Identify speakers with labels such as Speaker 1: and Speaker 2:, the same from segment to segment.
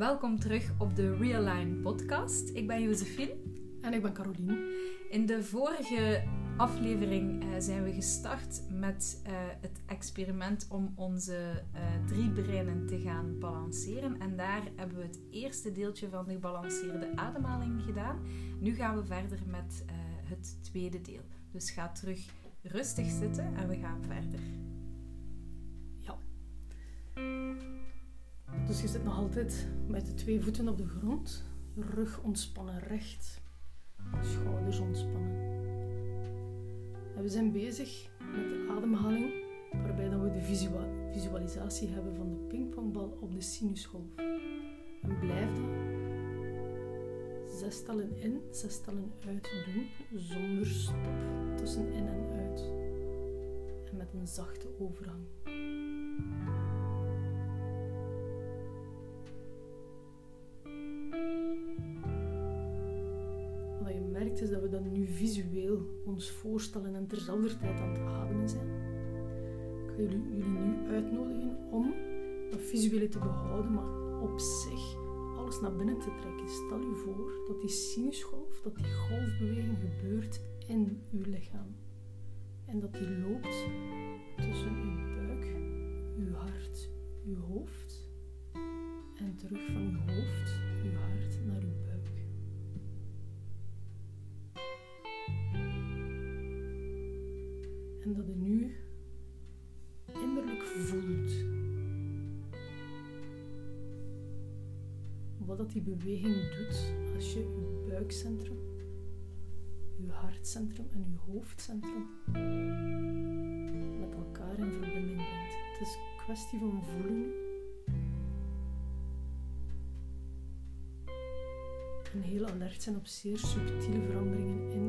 Speaker 1: Welkom terug op de Realign podcast. Ik ben Josephine.
Speaker 2: En ik ben Caroline.
Speaker 1: In de vorige aflevering uh, zijn we gestart met uh, het experiment om onze uh, drie breinen te gaan balanceren. En daar hebben we het eerste deeltje van de gebalanceerde ademhaling gedaan. Nu gaan we verder met het tweede deel. Dus ga terug rustig zitten en we gaan verder.
Speaker 2: Dus je zit nog altijd met de twee voeten op de grond, rug ontspannen recht, schouders ontspannen. En we zijn bezig met de ademhaling, waarbij dan we de visualisatie hebben van de pingpongbal op de sinusgolf. En blijf zes tellen in, zes tellen uit doen, zonder stop tussen in en uit. En met een zachte overgang. Is dat we dan nu visueel ons voorstellen en terzelfde tijd aan het ademen zijn. Ik jullie, jullie nu uitnodigen om dat visuele te behouden, maar op zich alles naar binnen te trekken. Stel je voor dat die sinusgolf, dat die golfbeweging gebeurt in uw lichaam. En dat die loopt tussen uw buik, uw hart, uw hoofd. En terug van uw hoofd, uw hart naar uw buik. En dat je nu innerlijk voelt wat dat die beweging doet als je je buikcentrum, je hartcentrum en je hoofdcentrum met elkaar in verbinding brengt. Het is een kwestie van voelen. En heel alert zijn op zeer subtiele veranderingen in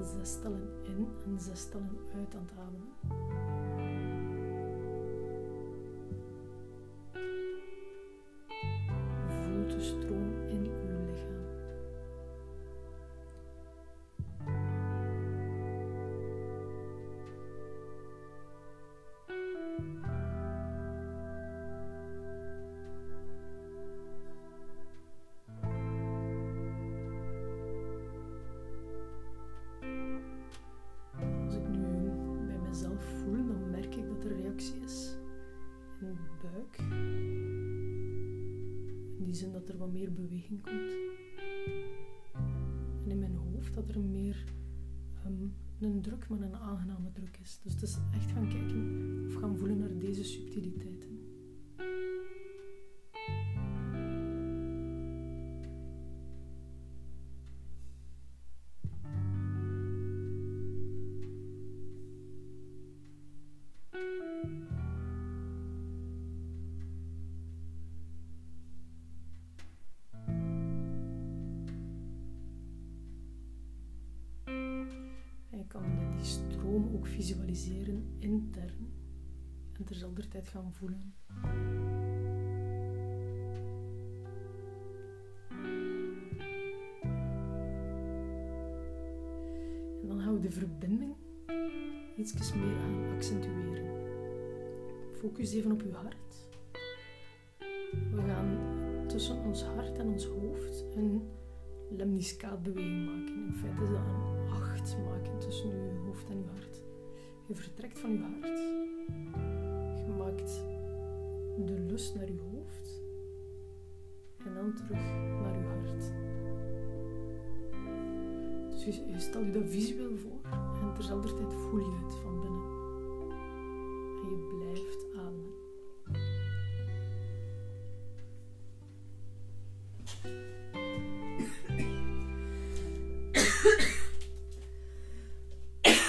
Speaker 2: nog altijd zes tellen in en zes tellen uit aan het ademen. Zin dat er wat meer beweging komt. En in mijn hoofd dat er meer um, een druk, maar een aangename druk is. Dus het is echt gaan kijken of gaan voelen naar deze subtiliteiten. Stroom ook visualiseren intern en terzelfde tijd gaan voelen. En dan gaan we de verbinding iets meer gaan accentueren. Focus even op uw hart. We gaan tussen ons hart en ons hoofd een lemniscaatbeweging maken. In feite is dat een acht maken tussen je hoofd en je hart. Je vertrekt van je hart. Je maakt de lust naar je hoofd. En dan terug naar je hart. Dus je, stelt je dat visueel voor en terzelfde tijd voel je het van binnen. En je blijft.